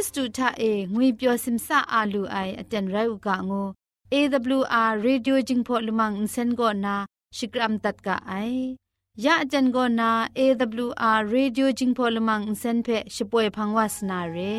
ခရစ်တုထအေငွေပျော်စင်ဆာအာလူအိုင်အတန်ရုတ်ကငို AWR Radio Jingpho Lumang Insen go na Shikram tat ka ai ya ajan go na AWR Radio Jingpho Lumang Insen phe shipoe phangwas na re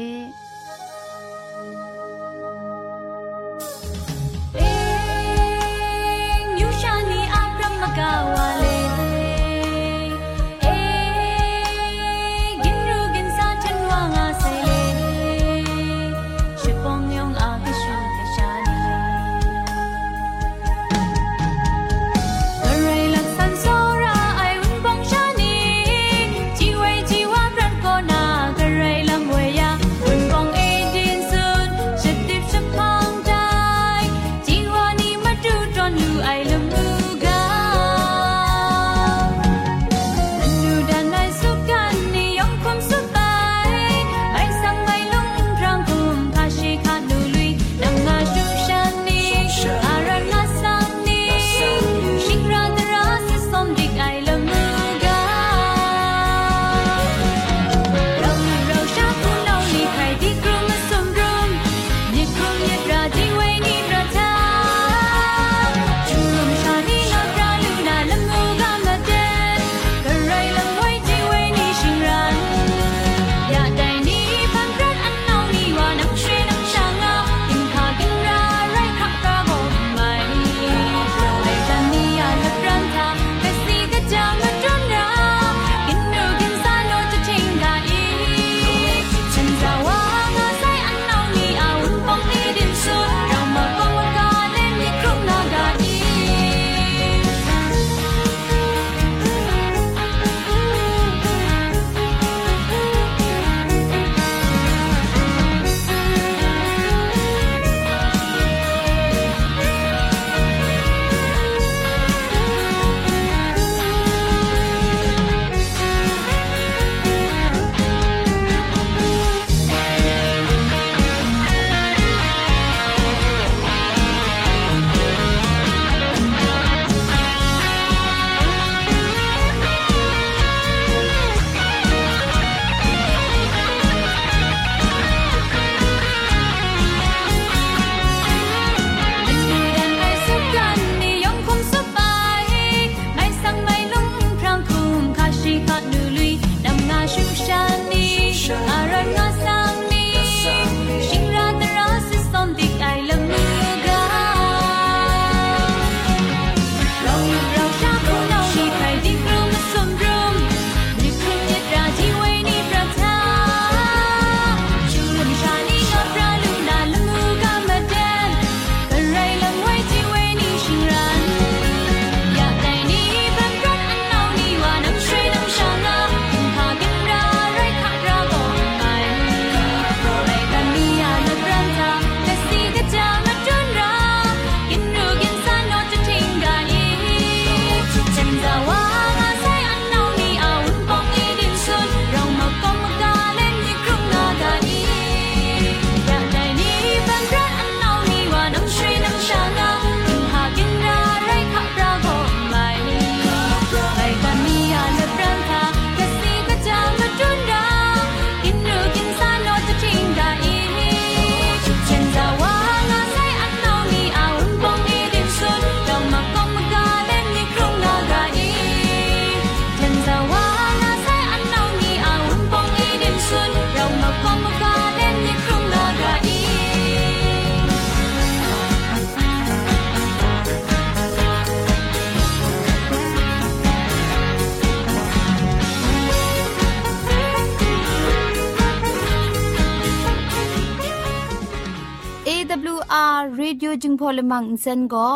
จึงพอลมังอินเซนก็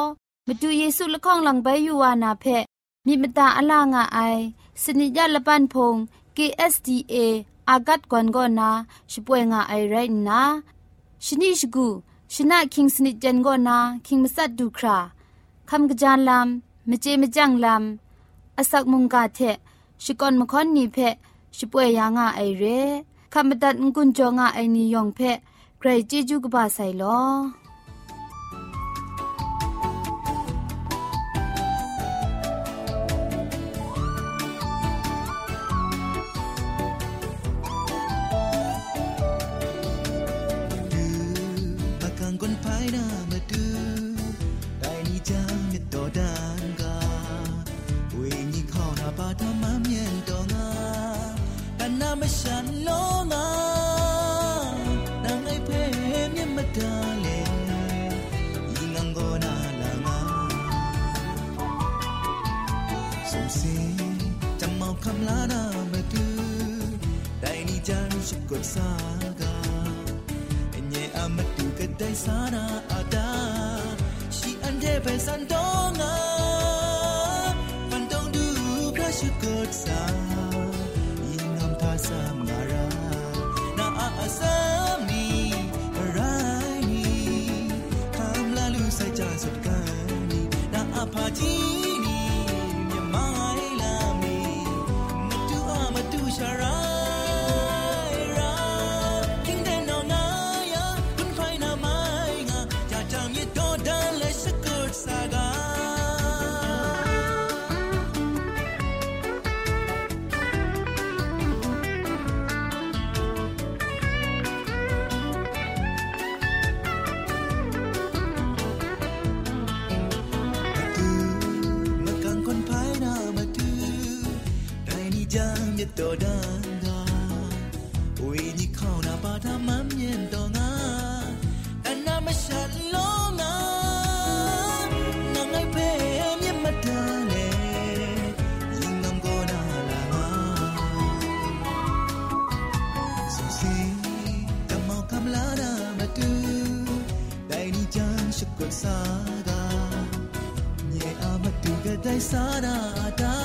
มาดูเยซูละข้องหลังใบยูวานาเพะมีมตาอลางาไอสนิยาละปันพง KSDA อากัดกวนกอนาช่วยงาไอไรนะชนิชกูชนะคิงสนิจันกอนาคิงมัสัดดูคราคำกระจานลำมเจมจังลำอาศักมุงกาเทชิกอนมคอนนีเพะช่วยยางาไอเรคำบัดงกุนจงาไอนิยองเพะใครจีจูกบาไซลอ mau kham la na matu Dai ni jang shik kot sa ga ညေအမတူကတိုင်စာနာအတာရှိအန်တဲ့ပဲစန် တော်တန်ကဝီနီခေါနာပါတာမမြင်တော့ငါအနာမရှာလုံးငါငါငါပဲမြင်မတန်လေလင်းငမ်ကိုနာလာငါစူစီကမောက်ကမလာရာမတူဒိုင်နီချန်ရှုကစာကညေအမတူကဒိုင်စာရာတာ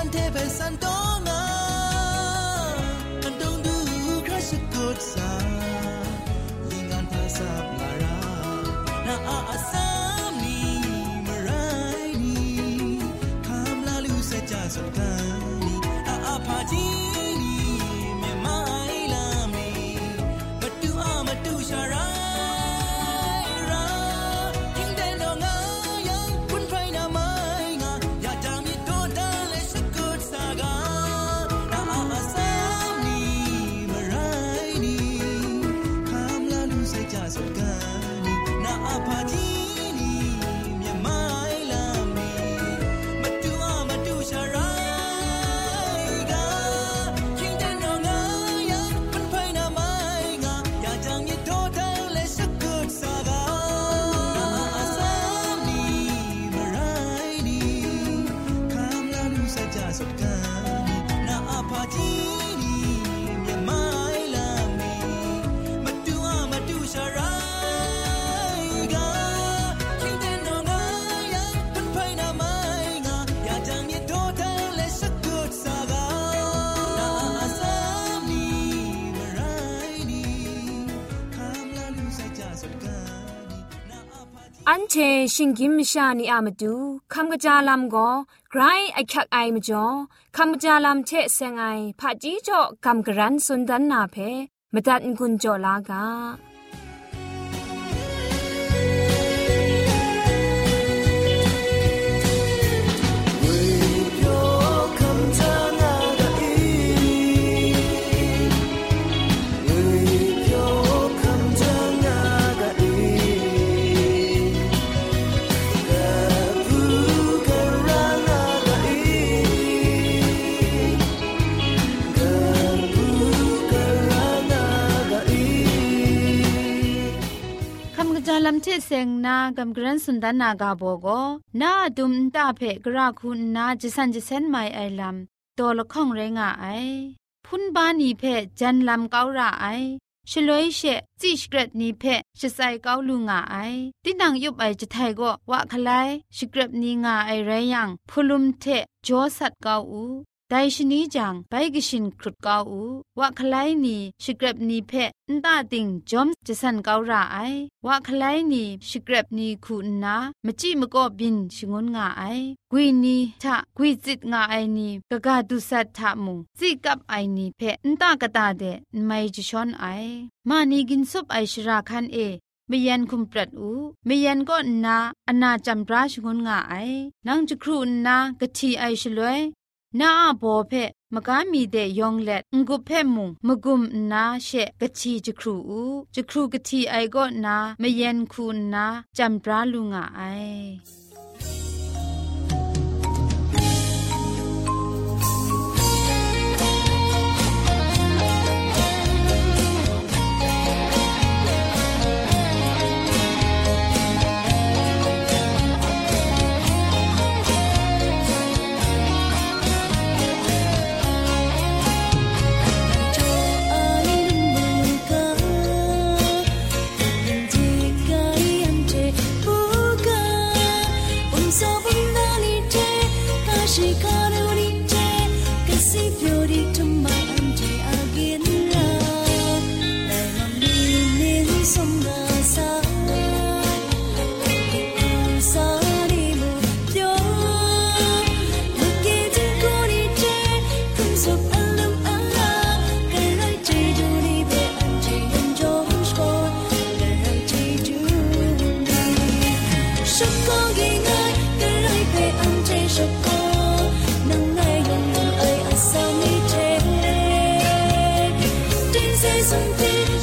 ante besando เชชิงกิมชานีอามาดูคำกระจาลำก็ไกรไอคักไอมาจ่อคำกระจาลำเชเซงไอผาจีจ่อคำกระรันสุนดันนาเพมตัดกุญจ่อลากา จายลำเทเซงนากำกรันสุนดานากาโบโกนาดุมตาเพกราคุณนาจิสันจิเซนไมไอลำตัวละข้องเรงาไอพุนบานีเพจันลำเการะไอชลวยเชจิชเกรดนีเพชไซเกาลุงาไอตินังยุบไอจะไทยก็วะคลายชเกรดนีงาไอไรยังพลุมเทจอสัตเกาอู ไดชนีจังไปกชินครุดกาอูวะคลายนีชเกรบนีเพนตาติงจอมจะสันเการาไอวะคลายนีชเกรบนีคูนามจิมก็บินชงนงาไอกวีนีทะกวีจิตงาไอนีกะกาดุสัตทะมุงจิกับไอนีเพนตากะตาเดไม่จะชอนไอมานีกินซุปไอชราคันเอมยันคุมปรัดอูมยันก็นาอนาจำราชงนงาไอนังจะครูนากะทีไอชลวย นาอาโบเพมกามีเดยองเล็ดงุเพมุงมกุมนาเชกะชีจครูอูจครูกะทีไอก็นามเย็นคูนาจำปราลุงาไอ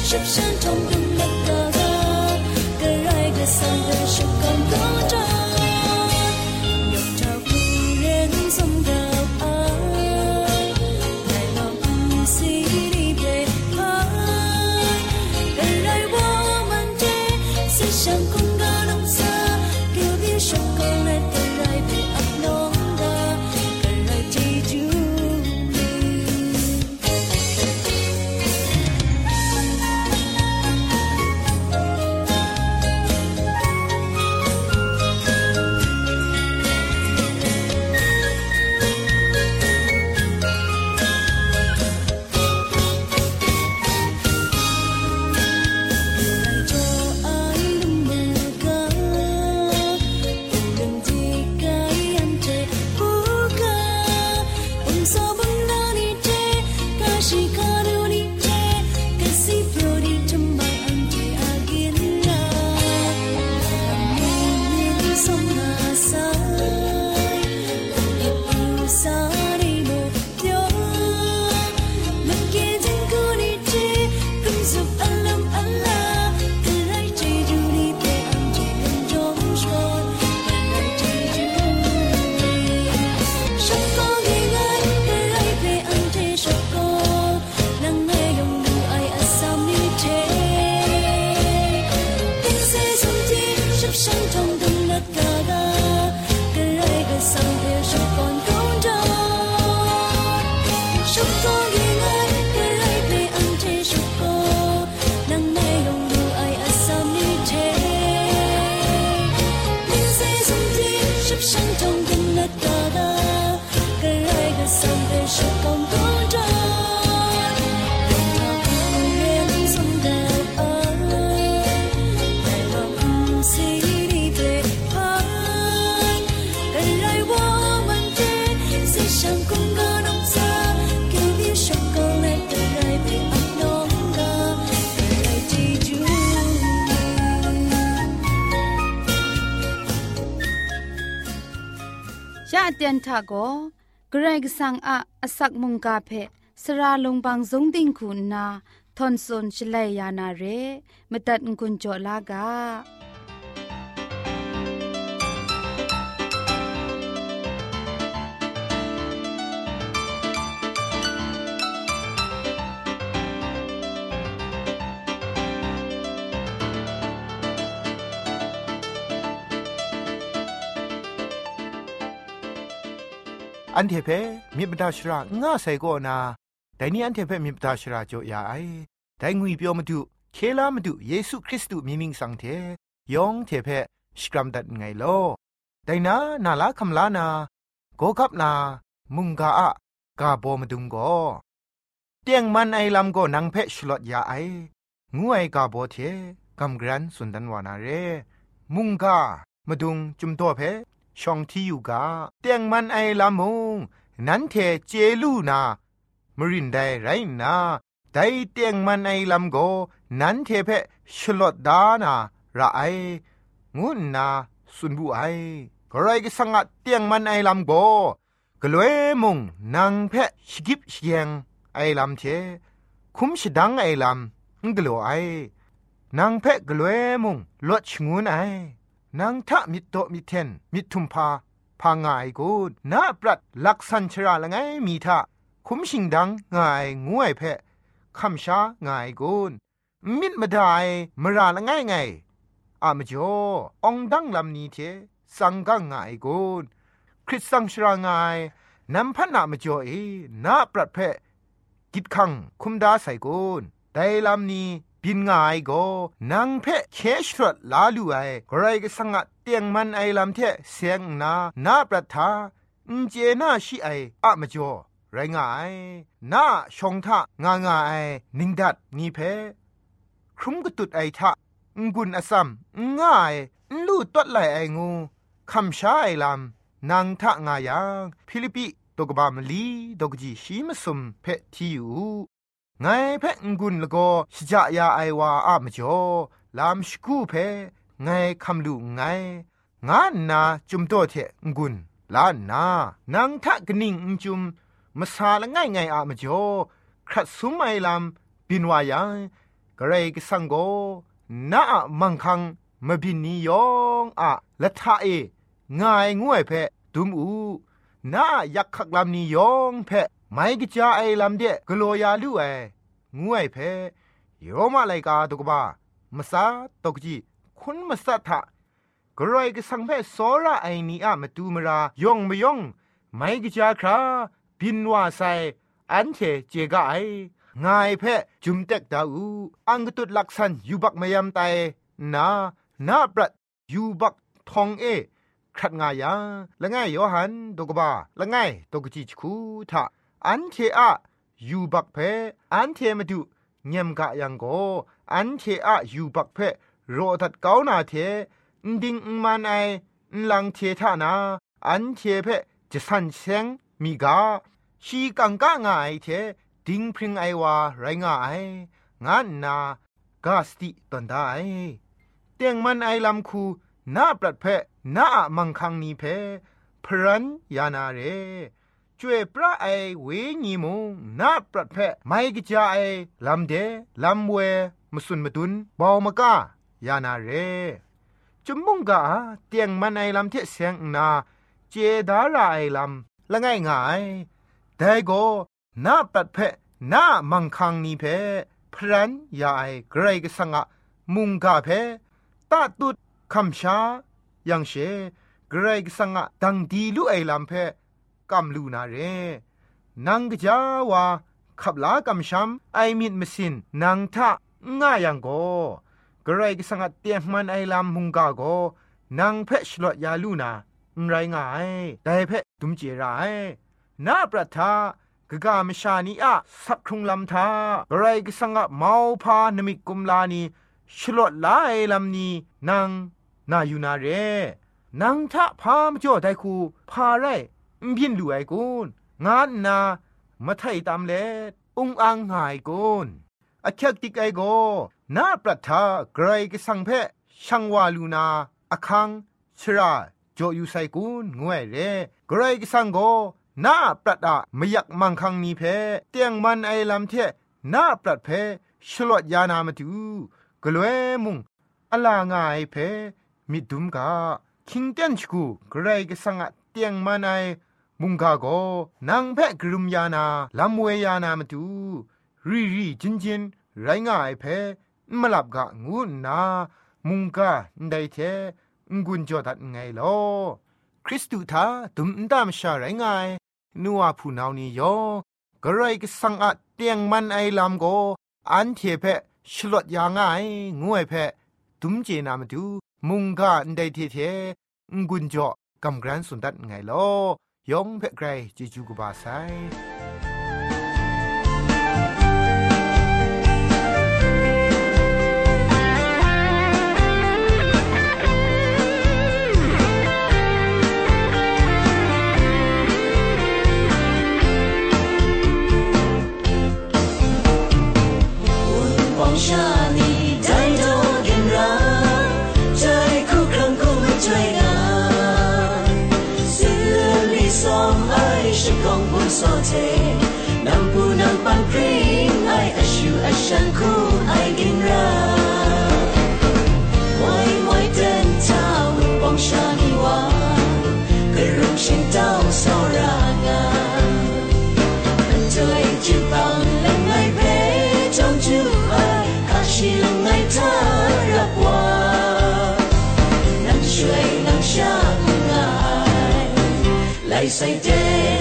ships 手托 เตียนทาโกเกรกสังอาอสักมุงกาเพสระลงบางสงติงคุณนาทอนซนชลัยยานาเรมตัดกุญจลากา อันเทเพมีบดาชราง่าใส่ก็นาแต่นี่อันเทเพมีบดาชราโจยาไอแต่งุยเปียวมาดูเคลามาดูเยซูคริสต์มีมิงสังเทยองเทเพสกรัมดัดไงโลแต่นานาลาคำลานาโกกับนา มุงกาอะกาโบมาดุงโกเตียงมันไอลำก็นังเพชลอดยาไองูไอกาโบเทกำกรันสุนดันวานาเร มุงกามาดุงจุมตัวเพ ช่องที่อยู่กาเตียงมันไอลำมงนั้นเทเจลูนามรินไดไรนาไดเตียงมันไอลำโกนั้นเทเพชลอดดานาระไองุนนาสุนบุไอกรก็สังกัดเตียงมันไอลำโกกลวยมุงนางเพชกิบเชียงไอลำเทคุมชดังไอลำกลัวไอนางเพกลวยมุงลดชงูนไอ นางทะมิโตมิเทนมิทุมพาพางายกูนาปรัดลักษันชราละไงมีทะคุมชิงดังง่ายงวยเพคำชาง่ายกูมิดมาได้มราละไงไงอามจ่อองดังลำนี้เทสังกังง่ายกูคริสตังชรางายนำพันนามจ่อเอนาปรัดเพกิดขังคุมดาใส่กูไดลำนี้ บินง่ายก็นางเพะเคชรดลาลูไอใครก็สังะเตียงมันไอลำเทเสียงนานาประทาอุเจนาชิไออะมจ่อไรงายนาชงทะงางายนิงดัดนีเพครุมกตุดไอทะงุนอซัมง่ายลู่ตดไหลไองูคำชาไอลำนางทะงายังฟิลิปิตกบามลีดกจีชีมสุมเพทีอยู่ ไงเพ่งกุนละก็ชจายาไอวาอะมจ่อลามสกูเพไงคำลูไงงานนาจุมโตเทงกุนลานนานางทะกนิ่งจุมมาซาละง่ายไงอะมจ่อครัดสุมไอลำบินวายังกระไรกสังโกนามังคังมบินนิยองอะละทะเอง่ายงวยเพดุมอูนายักขักลำนิยองเพ ไม่กจาไอลำเดะกลัวยาลู่ไองวยเพยอมาไลกาตุกบามสาตกจีคุณมสัทะกรอยกสังเพสอระไอนีอะมตูมรายองมยองไม่กจาคราบินว่าไซอันเทเจกาไองายเพจุมเต็กดาอูอังกตุดลักษันยูบักมยามไตนานาปรัดยูบักทองเอครัดงายาละง่ายโยหันตกบาละง่ายตกจีชคูทะ อันเทอะยูบักเพอันเทมาดูเงียมกะยังโกอันเทอะยูบักเพโรตัดเกานาเทดิงมันไอลังเททานาอันเทเพจะสันเซงมีกาชีกังกะงายเทดิงพริงไอวาไรงายงานนากาสติตันได้เตียงมันไอลำคูนาปรัดเพนามังคังนีเพพรันยานาเร จวยพระไอเวญีมงนาปรัดเพไม่กิจาไอลำเดลำเวมสุนมดุนบาวมกายานาเรจุมมุงกาเตียงมันไอลำเทเสียงนาเจดาราไอลำละง่ายง่ายแต่ก็นาปัดเพนามังคังนีเพพรันยาไอเกรกสังะมุงกาเพตาตุดคำชายังเชเกรกสังะดังดีลุไอลำเพ กำลูนาเรนังกจาวาขับลากำช้ำไอมิดมสินนางทะง่ายังโกกระไรกสังกัดเตียงมันไอลำมุงกาโกนางเพชลอดยาลูนาไรง่ายแต่เพตุมเจรายนาประทากะกามชานีอะสักครุงลำทากระไรกสังกัดเมาพานมิกุมลานีชลอดลาไอลำนี้นางนาอยู่นาเรนางทะพามจ่อไดคูพาไร บินดูไอกุนงานนามาไทยตามเลอุงอังหายกุนอคักติกไอโกนาปรัทากรายกสังเพช่างวาลูนาอคังชราจอยู่ไซกุนงวยเรกรายกสังโกนาปรัดอะมยักมังคังนีเพเตียงมันไอลำเทนาปรัดเพชลวดยานามาตูกลวยมุงอลางายเพมิดุมกาคิงเตนชกูกรายกสังอะเตียงมันไอ มุงกาโกนางแพะกรุมยานาลำเวยานามาตูรีรีจินจินไรง่ายแพ้มาหลับกะงูนา มุงกาได้เทกุญจอดัดไงลอคริสตูทาตุมตามชาไรง่ายนัวผู้นานี้ยอกระไรก็สังอาเตียงมันไอลำโก อันเทแพฉลดยางไงงูไอแพตุมเจนามาดูมุงกาได้เทเทกุญจอกำกรันสุดดัดไงลอ ยงเพ่ไกรจิจูกบาไซ say day.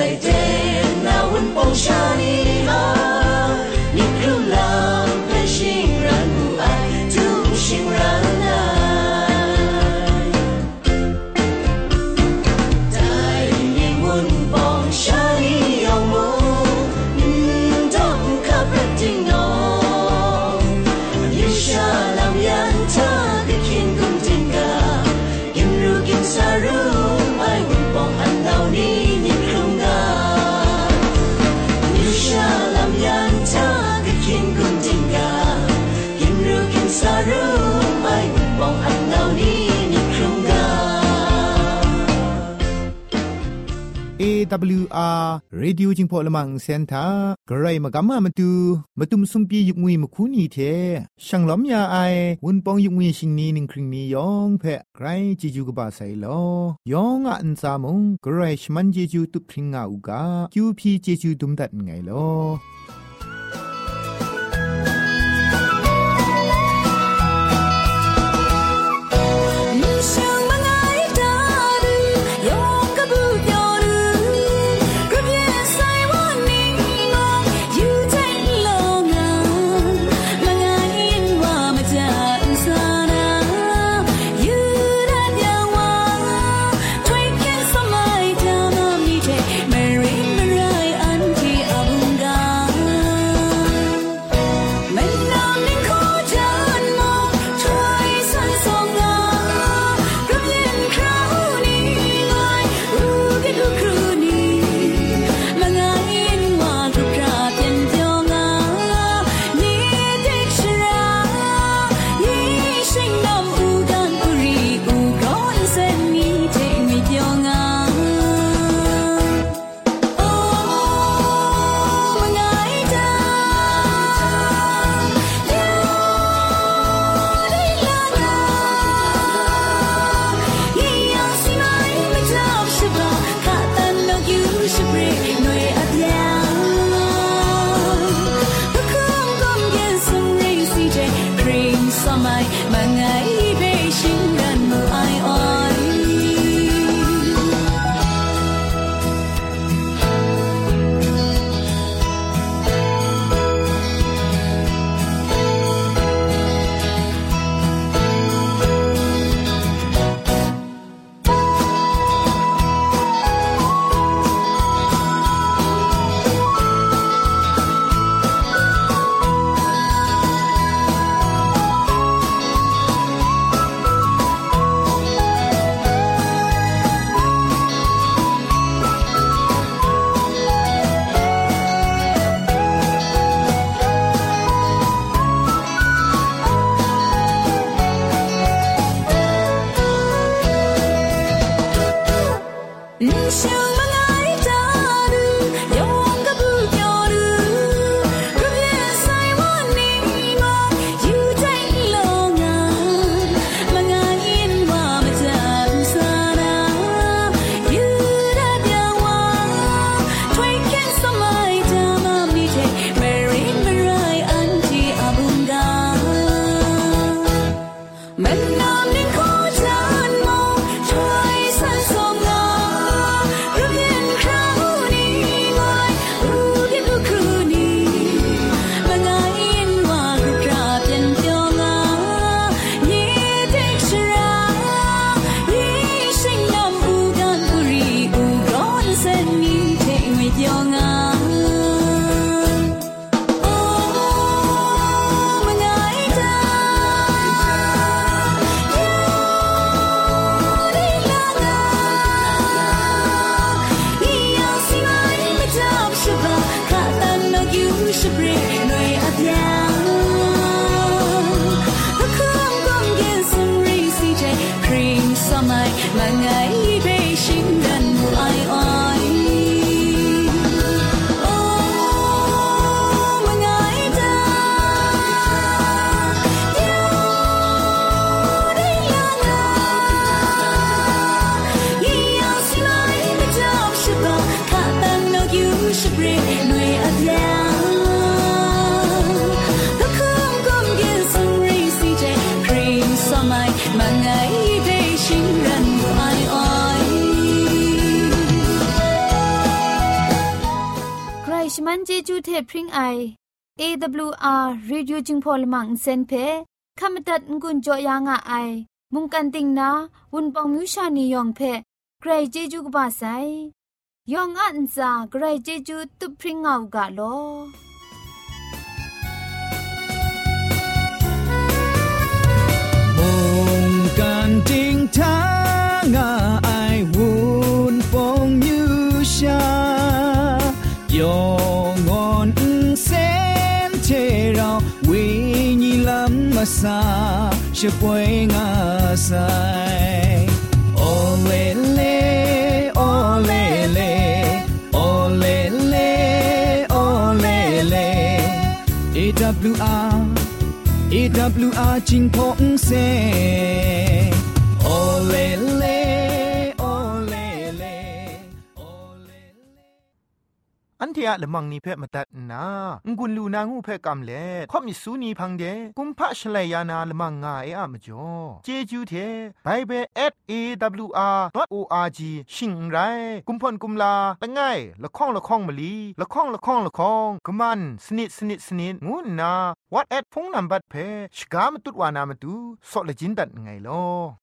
سيدنا ونبوشانيها AWR Radio จิงพอลมังเซ็นเตอร์ไกรมากามามาดูมาตุมซุมปียุงวีมาคูนีเทช่างล้อมยาไอวุนปองยุงวีชิงนี้นึงคริงนี้ยองแพะไกรจิจูกบาไซลอยองอันซามงไกรชมันจิจูตุคริงอาอูกาคิวพีจิจูดุมดัดไงลอ เทพริงไออ AWR Reducing Polymer เซนเพขามตัดงุนจอยางอ้ายมุงกันติงนาวนปองมิวชานียองเพใครเจจูกบาไซยองอันซาใครเจจูตุพริงเอากาโลมุงกันติงทางอ้ายวุนปองมิวชายอง masa she poing asai olele olele olele olele ewr ewr jing pong se. Olele เทียละมังนิเพ่มาตัดนางุนลูนางูเพ่กำเล่ข่อมิสูนีพังเดกุมพะชเลยานาละมังงาเออะมจ่อเจจูเทไบเบิล @awr.org ชิงไรกุมพ่นกุมลาละไงละข้องละข้องมะลีละข้องละข้องละข้องกะมันสนิดสนิดสนิดงูนา what at พงนัมบัดเพชกามตุดวานามตุซอเลจินดัดไงลอ